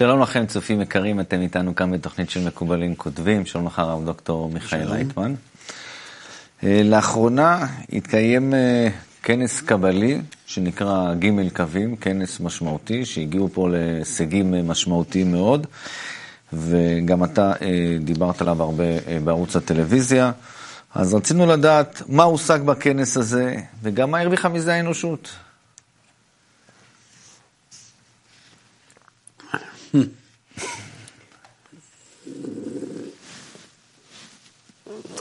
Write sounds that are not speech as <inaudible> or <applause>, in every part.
שלום לכם, צופים יקרים, אתם איתנו כאן בתוכנית של מקובלים כותבים. שלום לך, הרב דוקטור מיכאל לייטמן. אה, לאחרונה התקיים אה, כנס קבלי שנקרא ג' קווים, כנס משמעותי, שהגיעו פה להישגים אה, משמעותיים מאוד, וגם אתה דיברת עליו הרבה בערוץ הטלוויזיה. אז רצינו לדעת מה הושג בכנס הזה, וגם מה הרוויחה מזה האנושות.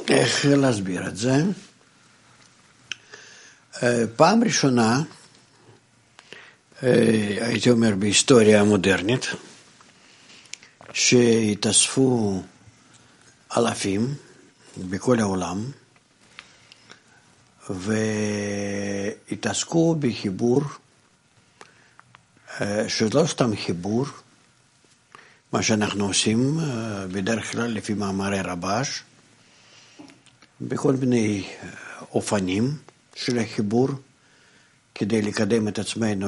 איך להסביר את זה? אה, פעם ראשונה, אה, הייתי אומר בהיסטוריה המודרנית, שהתאספו אלפים בכל העולם והתעסקו בחיבור, אה, שלא סתם חיבור, מה שאנחנו עושים בדרך כלל לפי מאמרי רבש, בכל מיני אה, אופנים של החיבור, כדי לקדם את עצמנו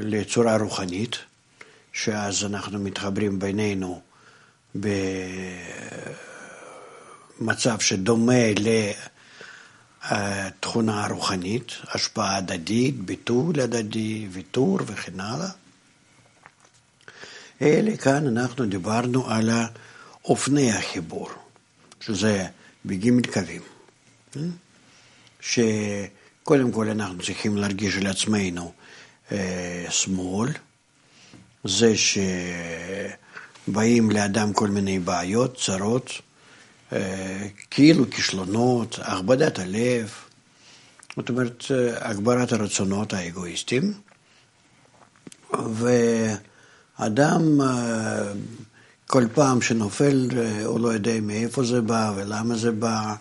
לצורה רוחנית, שאז אנחנו מתחברים בינינו במצב שדומה לתכונה הרוחנית, השפעה הדדית, ביטול הדדי, ויתור וכן הלאה. אלה כאן אנחנו דיברנו על. אופני החיבור, שזה בגימל קווים. אה? שקודם כל אנחנו צריכים להרגיש על עצמנו אה, שמאל, זה שבאים לאדם כל מיני בעיות, צרות, אה, כאילו כישלונות, הכבדת הלב, זאת אומרת, הגברת הרצונות האגואיסטיים, ואדם כל פעם שנופל, אה, הוא לא יודע מאיפה זה בא ולמה זה בא,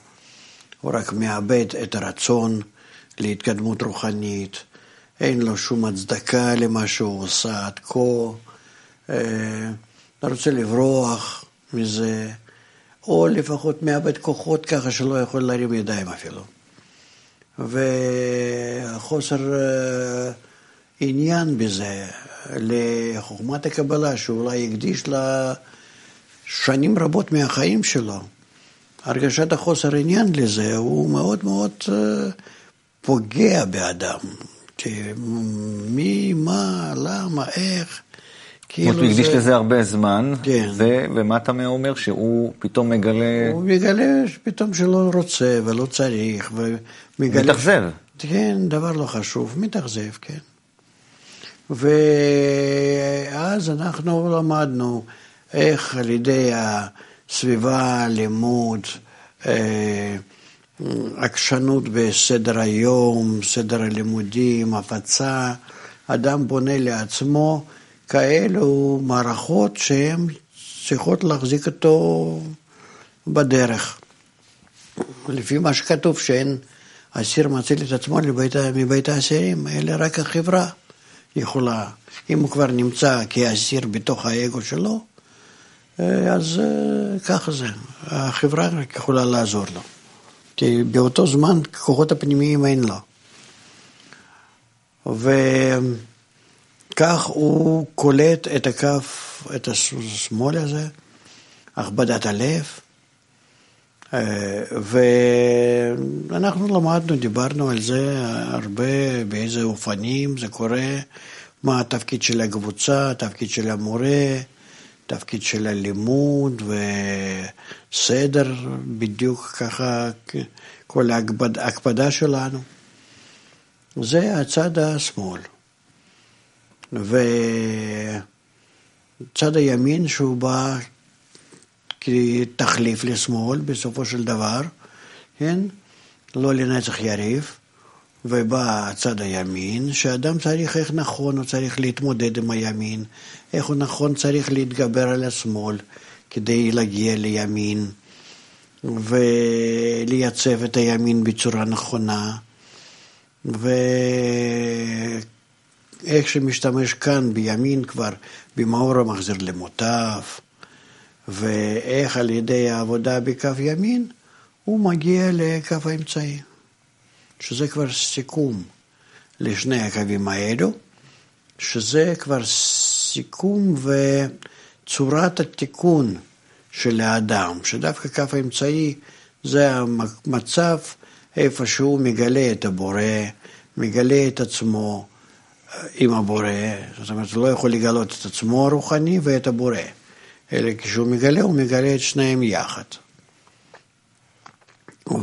הוא רק מאבד את הרצון להתקדמות רוחנית, אין לו שום הצדקה למה שהוא עושה עד כה, אה, אתה רוצה לברוח מזה, או לפחות מאבד כוחות ככה שלא יכול להרים ידיים אפילו. וחוסר אה, עניין בזה לחוכמת הקבלה, שאולי הקדיש לה... שנים רבות מהחיים שלו. הרגשת החוסר עניין לזה הוא מאוד מאוד אה, פוגע באדם. מי, מה, למה, איך. כאילו הוא הקדיש לזה הרבה זמן, כן. ו- ומה אתה אומר? שהוא פתאום מגלה... הוא מגלה פתאום שלא רוצה ולא צריך, ומגלה... מתאכזב. כן, דבר לא חשוב, מתאכזב, כן. ואז אנחנו למדנו איך על ידי הסביבה, לימוד, אה, עקשנות בסדר היום, סדר הלימודים, הפצה, אדם בונה לעצמו כאלו מערכות שהן צריכות להחזיק אותו בדרך. לפי מה שכתוב שאין אסיר מציל את עצמו לבית, מבית האסירים, אלא רק החברה יכולה. אם הוא כבר נמצא כאסיר בתוך האגו שלו, אה, אז אה, ככה זה, החברה רק יכולה לעזור לו. כי באותו זמן כוחות הפנימיים אין לו. וכך הוא קולט את הכף, את השמאל הזה, הכבדת הלב, אה, ואנחנו למדנו, דיברנו על זה הרבה, באיזה אופנים זה קורה, מה התפקיד של הקבוצה, התפקיד של המורה, תפקיד של הלימוד וסדר, בדיוק ככה כל ההקפדה שלנו. זה הצד השמאל. וצד הימין שהוא בא כתחליף לשמאל בסופו של דבר, כן? לא לנצח יריב. ובא הצד הימין, שאדם צריך איך נכון הוא צריך להתמודד עם הימין, איך הוא נכון צריך להתגבר על השמאל כדי להגיע לימין ולייצב את הימין בצורה נכונה. ואיך שמשתמש כאן בימין כבר במאור המחזיר למוטב, ואיך על ידי העבודה בקו ימין הוא מגיע לקו האמצעי. שזה כבר סיכום לשני הקווים האלו, שזה כבר סיכום וצורת התיקון של האדם, שדווקא כף האמצעי זה המצב איפה שהוא מגלה את הבורא, מגלה את עצמו אה, עם הבורא, זאת אומרת, הוא לא יכול לגלות את עצמו הרוחני ואת הבורא, אלא כשהוא מגלה, הוא מגלה את שניהם יחד.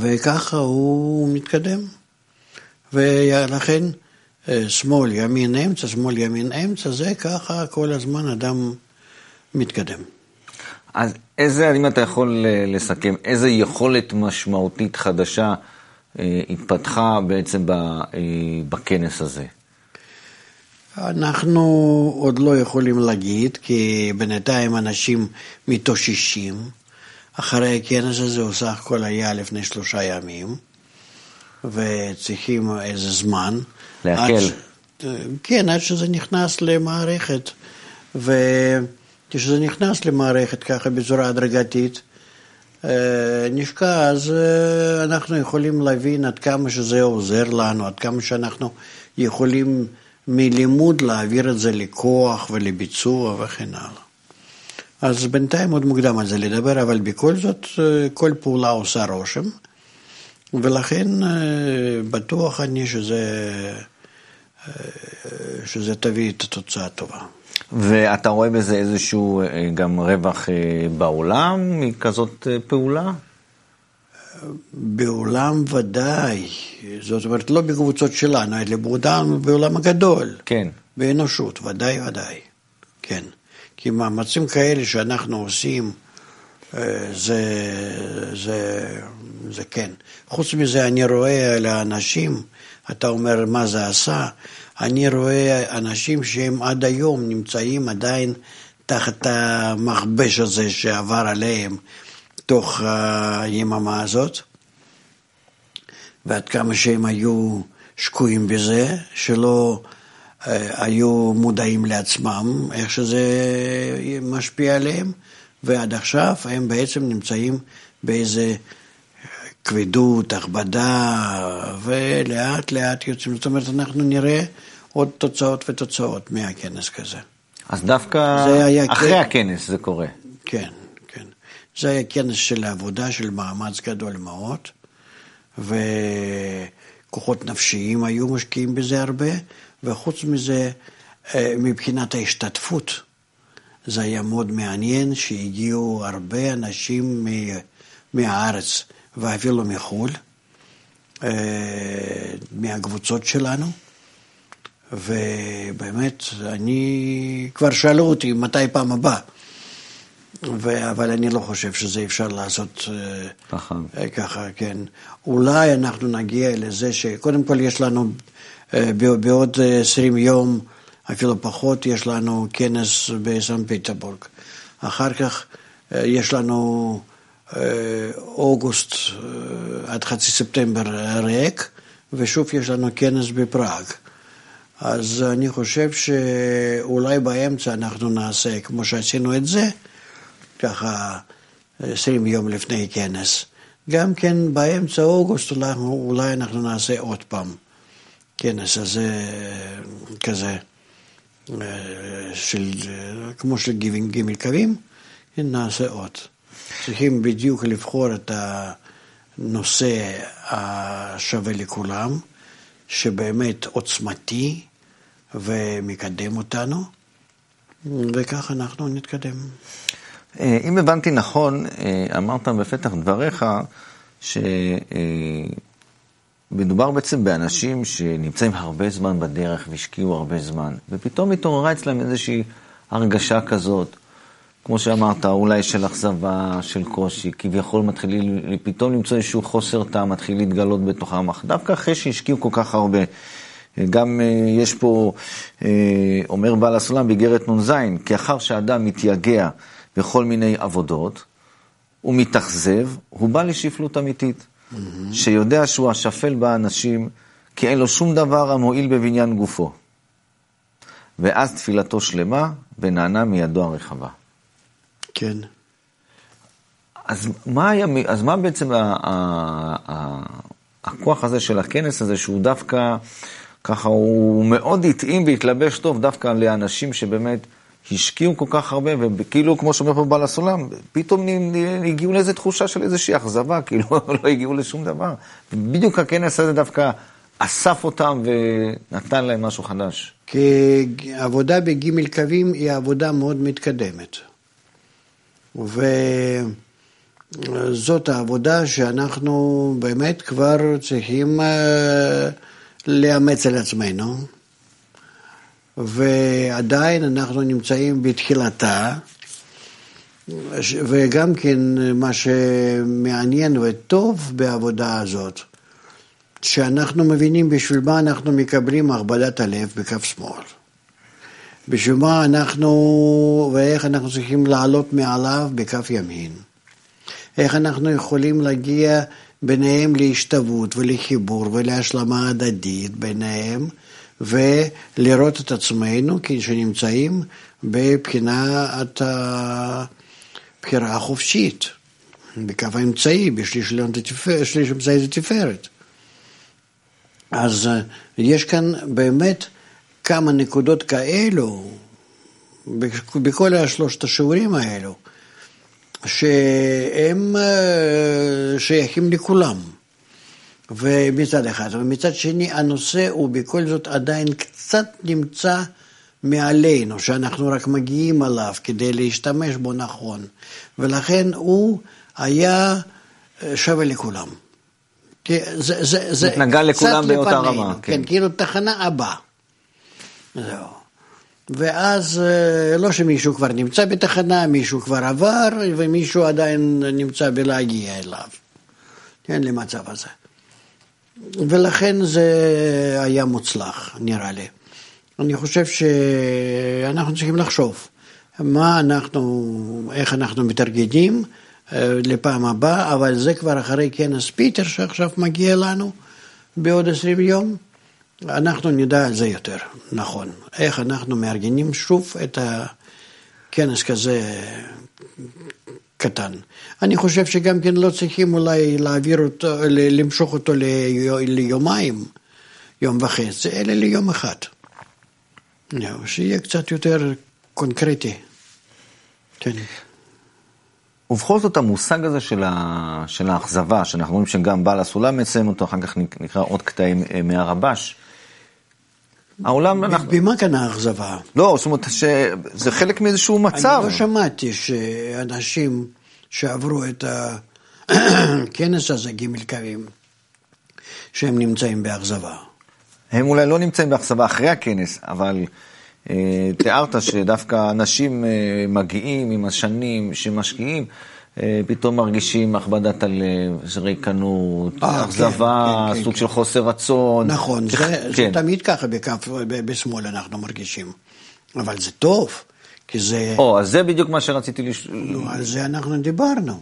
וככה הוא מתקדם. ולכן אה, שמאל, ימין, אמצע, שמאל, ימין, אמצע, זה ככה כל הזמן אדם מתקדם. אז איזה, אם אתה יכול אה, לסכם, איזה יכולת משמעותית חדשה אה, התפתחה בעצם בכנס הזה? אנחנו עוד לא יכולים להגיד, כי בינתיים אנשים מתאוששים. אחרי הכנס הזה הוא סך הכל היה לפני שלושה ימים, וצריכים איזה זמן. להקל. ש... כן, עד שזה נכנס למערכת. וכשזה נכנס למערכת ככה בצורה הדרגתית, אה, נשקע, אז אה, אנחנו יכולים להבין עד כמה שזה עוזר לנו, עד כמה שאנחנו יכולים מלימוד להעביר את זה לכוח ולביצוע וכן הלאה. אז בינתיים עוד מוקדם על זה לדבר, אבל בכל זאת אה, כל פעולה עושה רושם, ולכן אה, בטוח אני שזה, אה, שזה תביא את התוצאה הטובה. ואתה רואה בזה איזשהו גם רווח בעולם מכזאת פעולה? בעולם ודאי, זאת אומרת לא בקבוצות שלנו, אלא בעולם, בעולם הגדול. כן. באנושות, ודאי ודאי, כן. כי מאמצים כאלה שאנחנו עושים, אה, זה, זה, זה כן. חוץ מזה, אני רואה על האנשים, אתה אומר מה זה עשה, אני רואה אנשים שהם עד היום נמצאים עדיין תחת המכבש הזה שעבר עליהם תוך היממה הזאת, ועד כמה שהם היו שקועים בזה, שלא... היו מודעים לעצמם, איך שזה משפיע עליהם, ועד עכשיו הם בעצם נמצאים באיזה כבדות, הכבדה, ולאט לאט יוצאים. זאת אומרת, אנחנו נראה עוד תוצאות ותוצאות מהכנס כזה. אז דווקא אחרי כ... הכנס זה קורה. כן, כן. זה היה כנס של עבודה, של מאמץ גדול מאוד, וכוחות נפשיים היו משקיעים בזה הרבה, וחוץ מזה, אה, מבחינת ההשתתפות, זה היה מאוד מעניין שהגיעו הרבה אנשים מהארץ ואפילו מחו"ל, אה, מהקבוצות שלנו, ובאמת, אני, כבר שאלו אותי מתי פעם הבאה. ו... אבל אני לא חושב שזה אפשר לעשות נכון. ככה, כן. אולי אנחנו נגיע לזה שקודם כל יש לנו אה, בעוד 20 יום, אפילו פחות, יש לנו כנס בסן פטרבורג. אחר כך אה, יש לנו אה, אוגוסט עד חצי ספטמבר ריק, ושוב יש לנו כנס בפראג. אז אני חושב שאולי באמצע אנחנו נעשה, כמו שעשינו את זה, ככה 20 יום לפני כנס. גם כן באמצע אוגוסט אולי, אנחנו נעשה עוד פעם. כנס הזה כזה, אה, של, כמו של גימל קווים, נעשה עוד. צריכים בדיוק לבחור את הנושא השווה לכולם, שבאמת עוצמתי ומקדם אותנו, וכך אנחנו נתקדם. אה, אם הבנתי נכון, אה, אמרת בפתח דבריך, ש... מדובר בעצם באנשים שנמצאים הרבה זמן בדרך והשקיעו הרבה זמן, ופתאום התעוררה אצלם איזושהי הרגשה כזאת, כמו שאמרת, אולי של אכזבה, של קושי, כביכול מתחילים פתאום למצוא איזשהו חוסר טעם, מתחיל להתגלות בתוכם, אך דווקא אחרי שהשקיעו כל כך הרבה. גם אה, יש פה, אה, אומר בעל הסולם באיגרת נ"ז, כי אחר שאדם מתייגע בכל מיני עבודות, הוא מתאכזב, הוא בא לשפלות אמיתית. שיודע שהוא השפל באנשים, כי אין לו שום דבר המועיל בבניין גופו. ואז תפילתו שלמה, ונענה מידו הרחבה. כן. אז מה, היה, אז מה בעצם ה, ה, ה, הכוח הזה של הכנס הזה, שהוא דווקא ככה הוא מאוד התאים והתלבש טוב דווקא לאנשים שבאמת השקיעו כל כך הרבה, וכאילו, כמו שאומר פה בעל הסולם, פתאום הגיעו לאיזו תחושה של איזושהי אכזבה, <laughs> כאילו לא הגיעו לשום דבר. בדיוק הכנס הזה דווקא אסף אותם ונתן להם משהו חדש. כי עבודה בגימל קווים היא עבודה מאוד מתקדמת. וזאת העבודה שאנחנו באמת כבר צריכים אה, לאמץ על עצמנו. ועדיין אנחנו נמצאים בתחילתה, וגם כן מה שמעניין וטוב בעבודה הזאת, שאנחנו מבינים בשביל מה אנחנו מקבלים הכבדת הלב בכף שמאל. בשביל מה אנחנו, ואיך אנחנו צריכים לעלות מעליו בכף ימין. איך אנחנו יכולים להגיע ביניהם להשתוות ולחיבור ולהשלמה הדדית ביניהם. ולראות את עצמנו כשנמצאים בבחינת הבחירה החופשית, בקו האמצעי, בשליש אמצעי זה תפארת. אז אה, יש כאן באמת כמה נקודות כאלו, בכל השלושת השיעורים האלו, שהם אה, שייכים לכולם. ומצד אחד, ומצד שני הנושא הוא בכל זאת עדיין קצת נמצא מעלינו, שאנחנו רק מגיעים עליו כדי להשתמש בו נכון, ולכן הוא היה אה, שווה לכולם. זה, זה, זה נגע לכולם באותה רמה. כן, כן, כאילו תחנה הבאה. זהו. ואז אה, לא שמישהו כבר נמצא בתחנה, מישהו כבר עבר, ומישהו עדיין נמצא בלהגיע אליו, כן, למצב הזה. ולכן זה היה מוצלח, נראה לי. אני חושב שאנחנו צריכים לחשוב מה אנחנו, איך אנחנו מתארגנים אה, לפעם הבאה, אבל זה כבר אחרי כנס פיטר שעכשיו מגיע לנו בעוד עשרים יום. אנחנו נדע על זה יותר, נכון. איך אנחנו מארגנים שוב את הכנס כזה קטן. אני חושב שגם כן לא צריכים אולי להעביר אותו, למשוך אותו ליומיים, יום וחצי, אלא ליום אחד. שיהיה קצת יותר קונקרטי. כן. ובכל זאת המושג הזה של, ה... של האכזבה, שאנחנו רואים שגם בעל הסולם מציין אותו, אחר כך נקרא עוד קטעים אה, מהרבש. העולם, אנחנו... במה כאן האכזבה? לא, זאת אומרת שזה חלק מאיזשהו מצב. אני לא שמעתי שאנשים שעברו את הכנס <clears throat> הזה, גימל קווים, שהם נמצאים באכזבה. הם אולי לא נמצאים באכזבה אחרי הכנס, אבל אה, תיארת שדווקא אנשים אה, מגיעים עם השנים שמשקיעים, פתאום מרגישים הכבדת הלב, ריקנות, אה, אכזבה, כן, כן, סוג כן, של חוסר רצון. נכון, זה, כן. זה תמיד ככה בכף, בשמאל אנחנו מרגישים, אבל זה טוב. כי זה... או, אז זה בדיוק מה שרציתי לשאול. לא, על זה אנחנו דיברנו.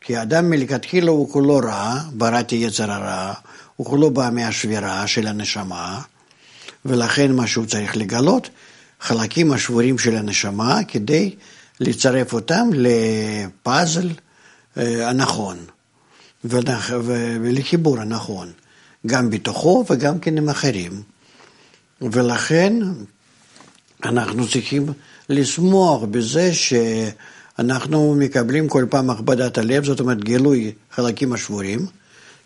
כי האדם מלכתחילה הוא כולו רע, בראתי יצר הרע, הוא כולו בא מהשבירה של הנשמה, ולכן מה שהוא צריך לגלות, חלקים השבורים של הנשמה, כדי לצרף אותם לפאזל אה, הנכון, ולחיבור הנכון, גם בתוכו וגם כן עם אחרים. ולכן אנחנו צריכים לשמוח בזה שאנחנו מקבלים כל פעם הכבדת הלב, זאת אומרת גילוי חלקים השבורים,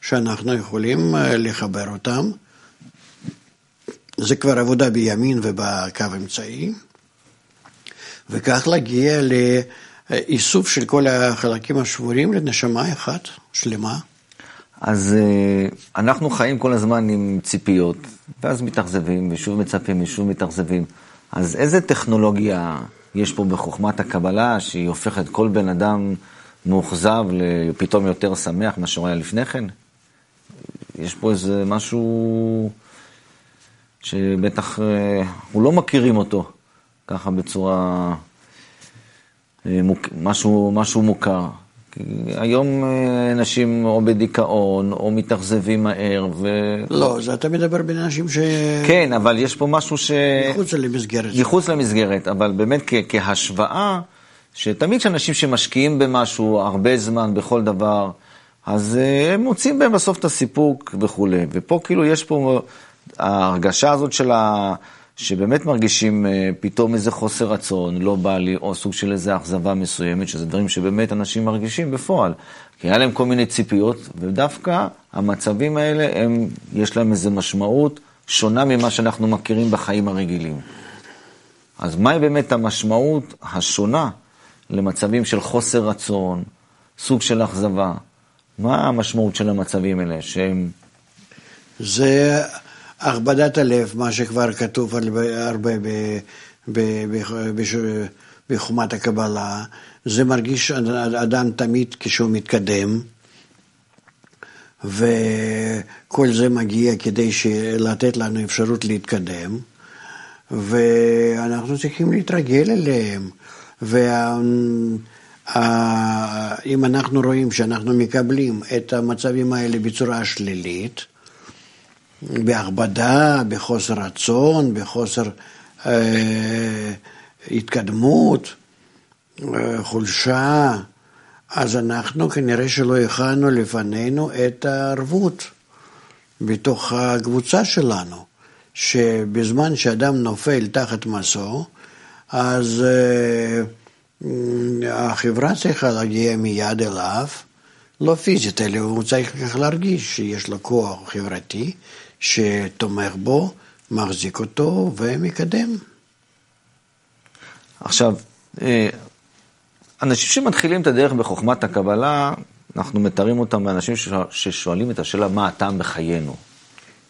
שאנחנו יכולים אה, לחבר אותם. זה כבר עבודה בימין ובקו אמצעי, וכך להגיע לאיסוף של כל החלקים השבורים לנשמה אחת שלמה. אז אה, אנחנו חיים כל הזמן עם ציפיות, ואז מתאכזבים, ושוב מצפים, ושוב מתאכזבים. אז איזה טכנולוגיה יש פה בחוכמת הקבלה, שהיא הופכת כל בן אדם מאוכזב לפתאום יותר שמח ממה שהוא היה לפני כן? יש פה איזה משהו שבטח אנחנו אה, לא מכירים אותו ככה בצורה, אה, משהו, משהו מוכר. היום אה, אנשים או בדיכאון, או מתאכזבים מהר, ו... לא, זה אתה מדבר בין אנשים ש... כן, אבל יש פה משהו ש... מחוץ למסגרת. מחוץ למסגרת, אבל באמת כ- כהשוואה, שתמיד כשאנשים שמשקיעים במשהו הרבה זמן, בכל דבר, אז אה, הם מוצאים בהם בסוף את הסיפוק וכולי. ופה כאילו יש פה ההרגשה הזאת של ה... שבאמת מרגישים אה, פתאום איזה חוסר רצון, לא בא לי, או סוג של איזה אכזבה מסוימת, שזה דברים שבאמת אנשים מרגישים בפועל. כי היה להם כל מיני ציפיות, ודווקא המצבים האלה, הם, יש להם איזו משמעות שונה ממה שאנחנו מכירים בחיים הרגילים. אז מהי באמת המשמעות השונה למצבים של חוסר רצון, סוג של אכזבה? מה המשמעות של המצבים האלה, שהם... זה הכבדת הלב, מה שכבר כתוב הרבה בחומת הקבלה. זה מרגיש אדם תמיד כשהוא מתקדם, וכל זה מגיע כדי לתת לנו אפשרות להתקדם, ואנחנו צריכים להתרגל אליהם. ואם אנחנו רואים שאנחנו מקבלים את המצבים האלה בצורה שלילית, בהכבדה, בחוסר רצון, בחוסר אה, התקדמות, אה, חולשה, אז אנחנו כנראה שלא הכנו לפנינו את הערבות בתוך הקבוצה שלנו, שבזמן שאדם נופל תחת מסור, אז אה, החברה צריכה להגיע מיד אליו, לא פיזית, אלא הוא צריך להרגיש שיש לו כוח חברתי, שתומך בו, מחזיק אותו ומקדם. עכשיו, אה, אנשים שמתחילים את הדרך בחוכמת הקבלה, אנחנו מתארים אותם באנשים ששואלים את השאלה מה הטעם בחיינו.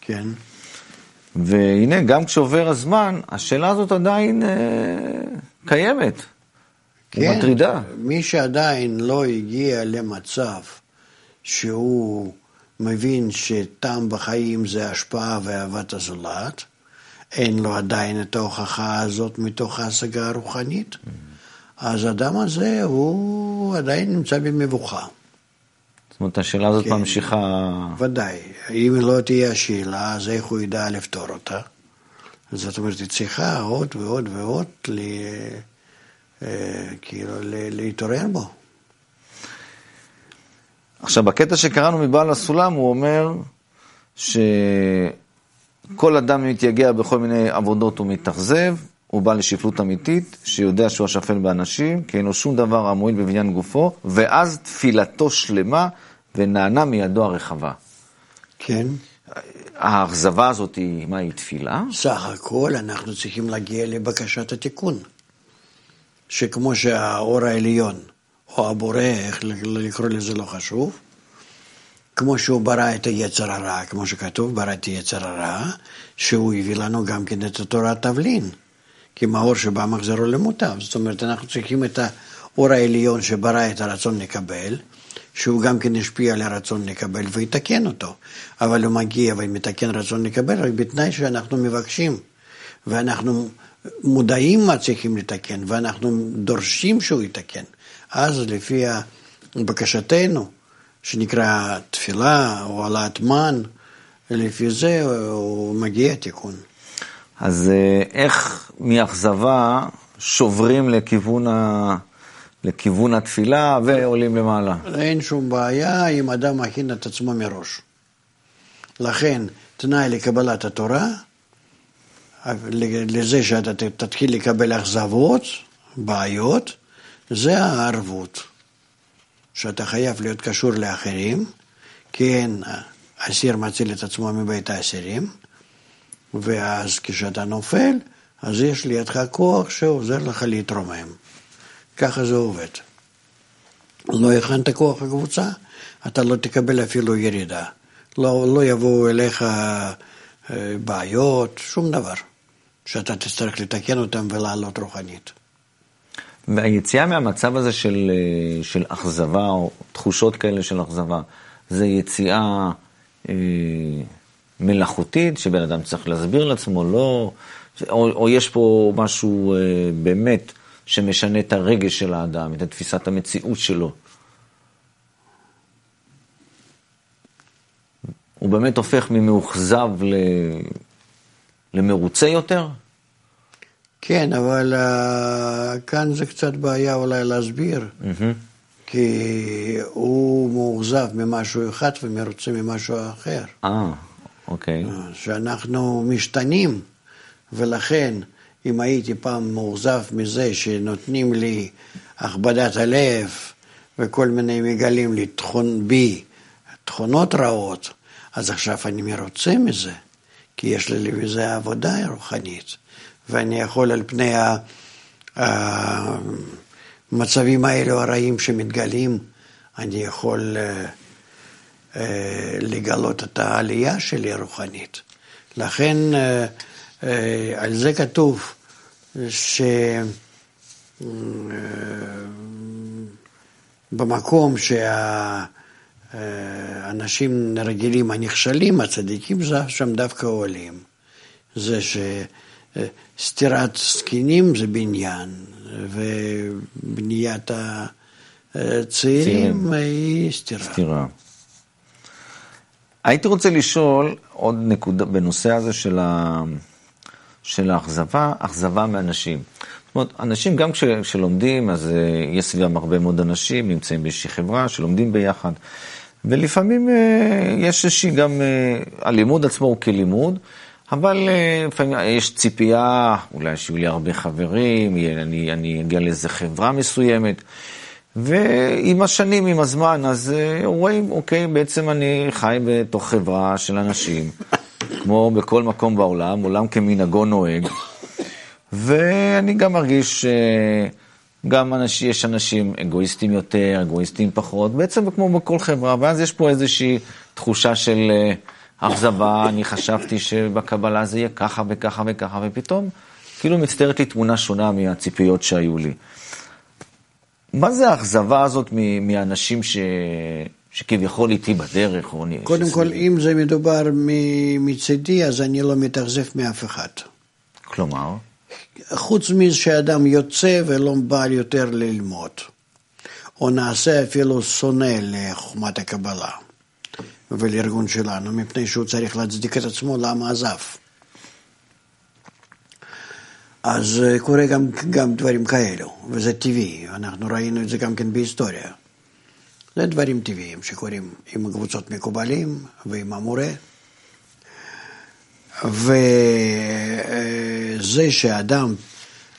כן. והנה, גם כשעובר הזמן, השאלה הזאת עדיין אה, קיימת. כן, ומטרידה. מי שעדיין לא הגיע למצב שהוא מבין שטעם בחיים זה השפעה ואהבת הזולת, אין לו עדיין את ההוכחה הזאת מתוך ההשגה הרוחנית, אז האדם הזה הוא עדיין נמצא במבוכה. זאת אומרת, השאלה הזאת כן, ממשיכה... ודאי. אם לא תהיה השאלה, אז איך הוא ידע לפתור אותה? זאת אומרת, היא צריכה עוד ועוד ועוד ל... אה, כאילו להתעורר בו. עכשיו, בקטע שקראנו מבעל הסולם, הוא אומר שכל אדם מתייגע בכל מיני עבודות ומתאכזב, הוא בא לשפלות אמיתית, שיודע שהוא השפל באנשים, כי אין לו שום דבר המועיל בבניין גופו, ואז תפילתו שלמה ונענה מידו הרחבה. כן. האכזבה הזאת היא, מה היא תפילה? סך הכל אנחנו צריכים להגיע לבקשת התיקון. שכמו שהאור העליון או הבורא, איך לקרוא לזה לא חשוב, כמו שהוא ברא את היצר הרע, כמו שכתוב, ברא את היצר הרע, שהוא הביא לנו גם כן את התורת תבלין, כי מאור שבא מחזרו למוטב. זאת אומרת, אנחנו צריכים את האור העליון שברא את הרצון לקבל, שהוא גם כן השפיע על הרצון לקבל ויתקן אותו. אבל הוא מגיע ומתקן רצון לקבל רק בתנאי שאנחנו מבקשים, ואנחנו מודעים מה צריכים לתקן, ואנחנו דורשים שהוא יתקן. אז לפי בקשתנו, שנקרא תפילה או העלאת מן, לפי זה הוא מגיע תיקון. אז אה, איך מאכזבה שוברים לכיוון, ה... לכיוון התפילה ועולים למעלה? אין שום בעיה אם אדם מכין את עצמו מראש. לכן, תנאי לקבלת התורה, לזה שאתה תתחיל לקבל אכזבות, בעיות, זה הערבות. שאתה חייב להיות קשור לאחרים, כי אין אסיר מציל את עצמו מבית האסירים, ואז כשאתה נופל, אז יש לידך כוח שעוזר לך להתרומם. ככה זה עובד. לא הכנת כוח הקבוצה, אתה לא תקבל אפילו ירידה. לא, לא יבואו אליך אה, בעיות, שום דבר, שאתה תצטרך לתקן אותם ולעלות רוחנית. והיציאה מהמצב הזה של, אה, של אכזבה, או תחושות כאלה של אכזבה, זה יציאה אה, מלאכותית, שבן אדם צריך להסביר לעצמו, לא, או, או יש פה משהו אה, באמת שמשנה את הרגש של האדם, את תפיסת המציאות שלו. הוא באמת הופך ממאוכזב למרוצה יותר? כן, אבל uh, כאן זה קצת בעיה אולי להסביר, mm-hmm. כי הוא מאוכזב ממשהו אחד ומרוצה ממשהו אחר. אה, אוקיי. שאנחנו משתנים, ולכן אם הייתי פעם מאוכזב מזה שנותנים לי הכבדת הלב וכל מיני מגלים לי תכון בי, תכונות רעות, אז עכשיו אני מרוצה מזה, כי יש לי בזה עבודה רוחנית, ואני יכול על פני המצבים האלו הרעים שמתגלים, אני יכול אה, אה, לגלות את העלייה שלי הרוחנית. לכן אה, על זה כתוב שבמקום שהאנשים רגילים הנכשלים, הצדיקים שם דווקא עולים. זה שסתירת זקנים זה בניין, ובניית הצעירים היא סתירה. סתירה. הייתי רוצה לשאול עוד נקודה בנושא הזה של, ה... של האכזבה, אכזבה מאנשים. זאת אומרת, אנשים גם כש... כשלומדים, אז uh, יש סביבם הרבה מאוד אנשים, נמצאים באיזושהי חברה, שלומדים ביחד. ולפעמים uh, יש איזושהי גם, uh, הלימוד עצמו הוא כלימוד, אבל uh, לפעמים יש ציפייה, אולי שיהיו לי הרבה חברים, אני, אני אגיע לאיזה חברה מסוימת. ועם השנים, עם הזמן, אז אה, רואים, אוקיי, בעצם אני חי בתוך חברה של אנשים, <laughs> כמו בכל מקום בעולם, עולם כמנהגו נוהג, ואני גם מרגיש שגם אנש, יש אנשים אגואיסטים יותר, אגואיסטים פחות, בעצם כמו בכל חברה, ואז יש פה איזושהי תחושה של אה, אכזבה, אני חשבתי שבקבלה זה יהיה ככה וככה וככה, ופתאום כאילו מצטיירת לי תמונה שונה מהציפיות שהיו לי. מה זה האכזבה הזאת מאנשים ש... שכביכול איתי בדרך? או קודם כל, לי... אם זה מדובר מצידי, אז אני לא מתאכזב מאף אחד. כלומר? חוץ מזה שאדם יוצא ולא בא יותר ללמוד, או נעשה אפילו שונא לחוכמת הקבלה ולארגון שלנו, מפני שהוא צריך להצדיק את עצמו למה עזב. אז אה, קורה גם, גם דברים כאלו, וזה טבעי, אנחנו ראינו את זה גם כן בהיסטוריה. זה דברים טבעיים שקורים עם קבוצות מקובלים ועם המורה. וזה שאדם,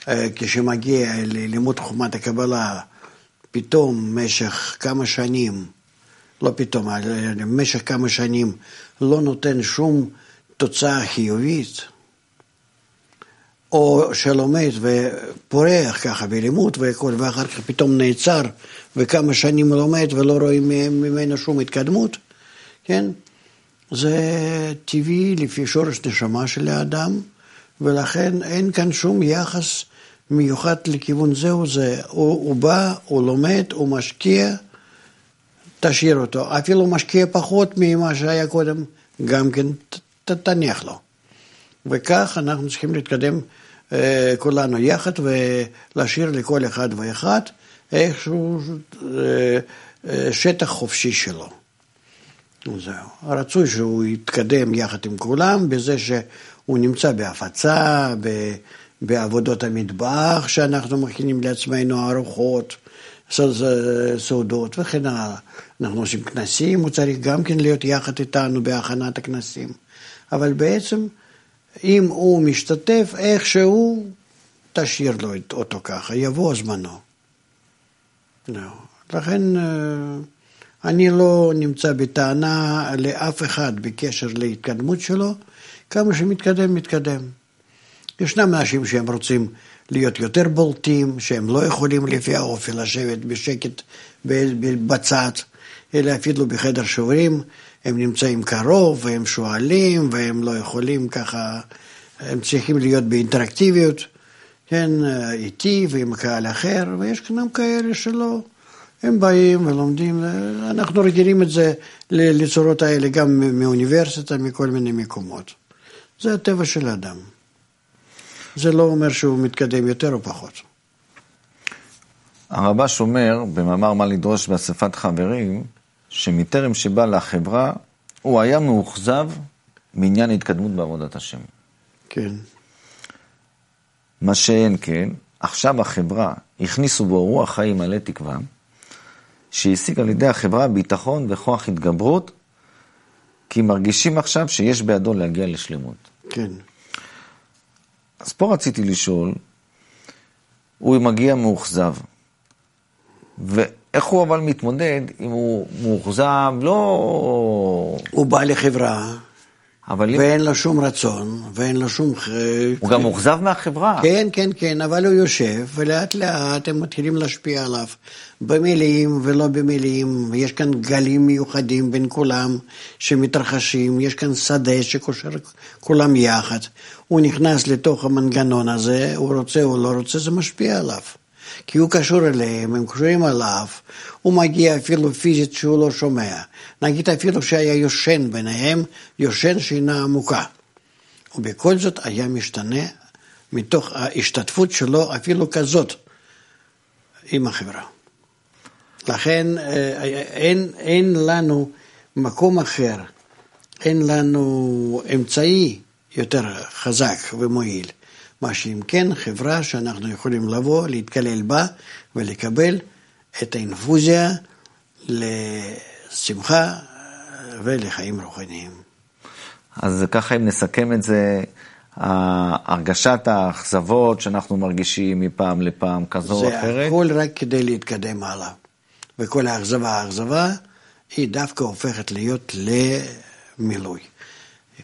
אה, כשמגיע ללימוד חוכמת הקבלה, פתאום במשך כמה שנים, לא פתאום, במשך כמה שנים לא נותן שום תוצאה חיובית, או שלומד ופורח ככה בלימוד והכל, ואחר כך פתאום נעצר וכמה שנים לומד ולא רואים ממנו שום התקדמות, כן? זה טבעי לפי שורש נשמה של האדם, ולכן אין כאן שום יחס מיוחד לכיוון זהו זה. הוא, הוא בא, הוא לומד, הוא משקיע, תשאיר אותו. אפילו משקיע פחות ממה שהיה קודם, גם כן תניח לו. וכך אנחנו צריכים להתקדם אה, כולנו יחד ולהשאיר לכל אחד ואחד איכשהו אה, אה, שטח חופשי שלו. זהו. רצוי שהוא יתקדם יחד עם כולם בזה שהוא נמצא בהפצה, בעבודות המטבח שאנחנו מכינים לעצמנו ארוחות, סעודות וכן הלאה. אנחנו עושים כנסים, הוא צריך גם כן להיות יחד איתנו בהכנת הכנסים. אבל בעצם אם הוא משתתף איכשהו, תשאיר לו אותו ככה, יבוא זמנו. לא. לכן אה, אני לא נמצא בטענה לאף אחד בקשר להתקדמות שלו, כמה שמתקדם, מתקדם. ישנם אנשים שהם רוצים להיות יותר בולטים, שהם לא יכולים לפי האופי לשבת בשקט בצד, אלא אפילו בחדר שוברים, הם נמצאים קרוב והם שואלים והם לא יכולים ככה, הם צריכים להיות באינטראקטיביות, כן, איתי ועם קהל אחר, ויש גם כאלה שלא. הם באים ולומדים, אנחנו רגילים את זה לצורות האלה גם מאוניברסיטה, מכל מיני מקומות. זה הטבע של האדם. זה לא אומר שהוא מתקדם יותר או פחות. הרבש אומר, במאמר מה לדרוש באספת חברים, שמטרם שבא לחברה, הוא היה מאוכזב מעניין התקדמות בעבודת השם. כן. מה שאין כן, עכשיו החברה, הכניסו בו רוח חיים מלא תקווה, שהשיג על ידי החברה ביטחון וכוח התגברות, כי מרגישים עכשיו שיש בידו להגיע לשלמות. כן. אז פה רציתי לשאול, הוא מגיע מאוכזב, ואיך הוא אבל מתמודד אם הוא מאוכזב, לא... הוא בא לחברה, אבל אם... ואין לו שום רצון, ואין לו שום... הוא גם מאוכזב מהחברה. כן, כן, כן, אבל הוא יושב, ולאט לאט הם מתחילים להשפיע עליו, במילים ולא במילים, ויש כאן גלים מיוחדים בין כולם שמתרחשים, יש כאן שדה שקושר כולם יחד. הוא נכנס לתוך המנגנון הזה, הוא רוצה או לא רוצה, זה משפיע עליו. כי הוא קשור אליהם, הם קשורים אליו, הוא מגיע אפילו פיזית שהוא לא שומע. נגיד אפילו שהיה יושן ביניהם, יושן שינה עמוקה. ובכל זאת היה משתנה מתוך ההשתתפות שלו אפילו כזאת עם החברה. לכן אה, אין, אין לנו מקום אחר, אין לנו אמצעי יותר חזק ומועיל. מה שאם כן, חברה שאנחנו יכולים לבוא, להתקלל בה ולקבל את האינפוזיה לשמחה ולחיים רוחניים. אז ככה אם נסכם את זה, הרגשת האכזבות שאנחנו מרגישים מפעם לפעם כזו או זה אחרת, הכל רק כדי להתקדם הלאה. וכל האכזבה, האכזבה, היא דווקא הופכת להיות למילוי.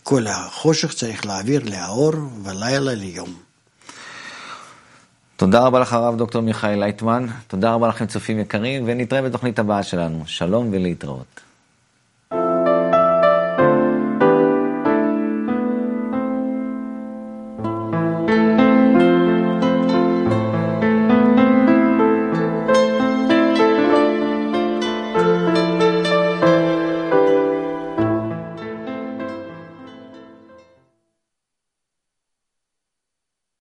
כל החושך צריך להעביר לאור ולילה ליום. תודה רבה לך הרב דוקטור מיכאל לייטמן, תודה רבה לכם צופים יקרים, ונתראה בתוכנית הבאה שלנו. שלום ולהתראות.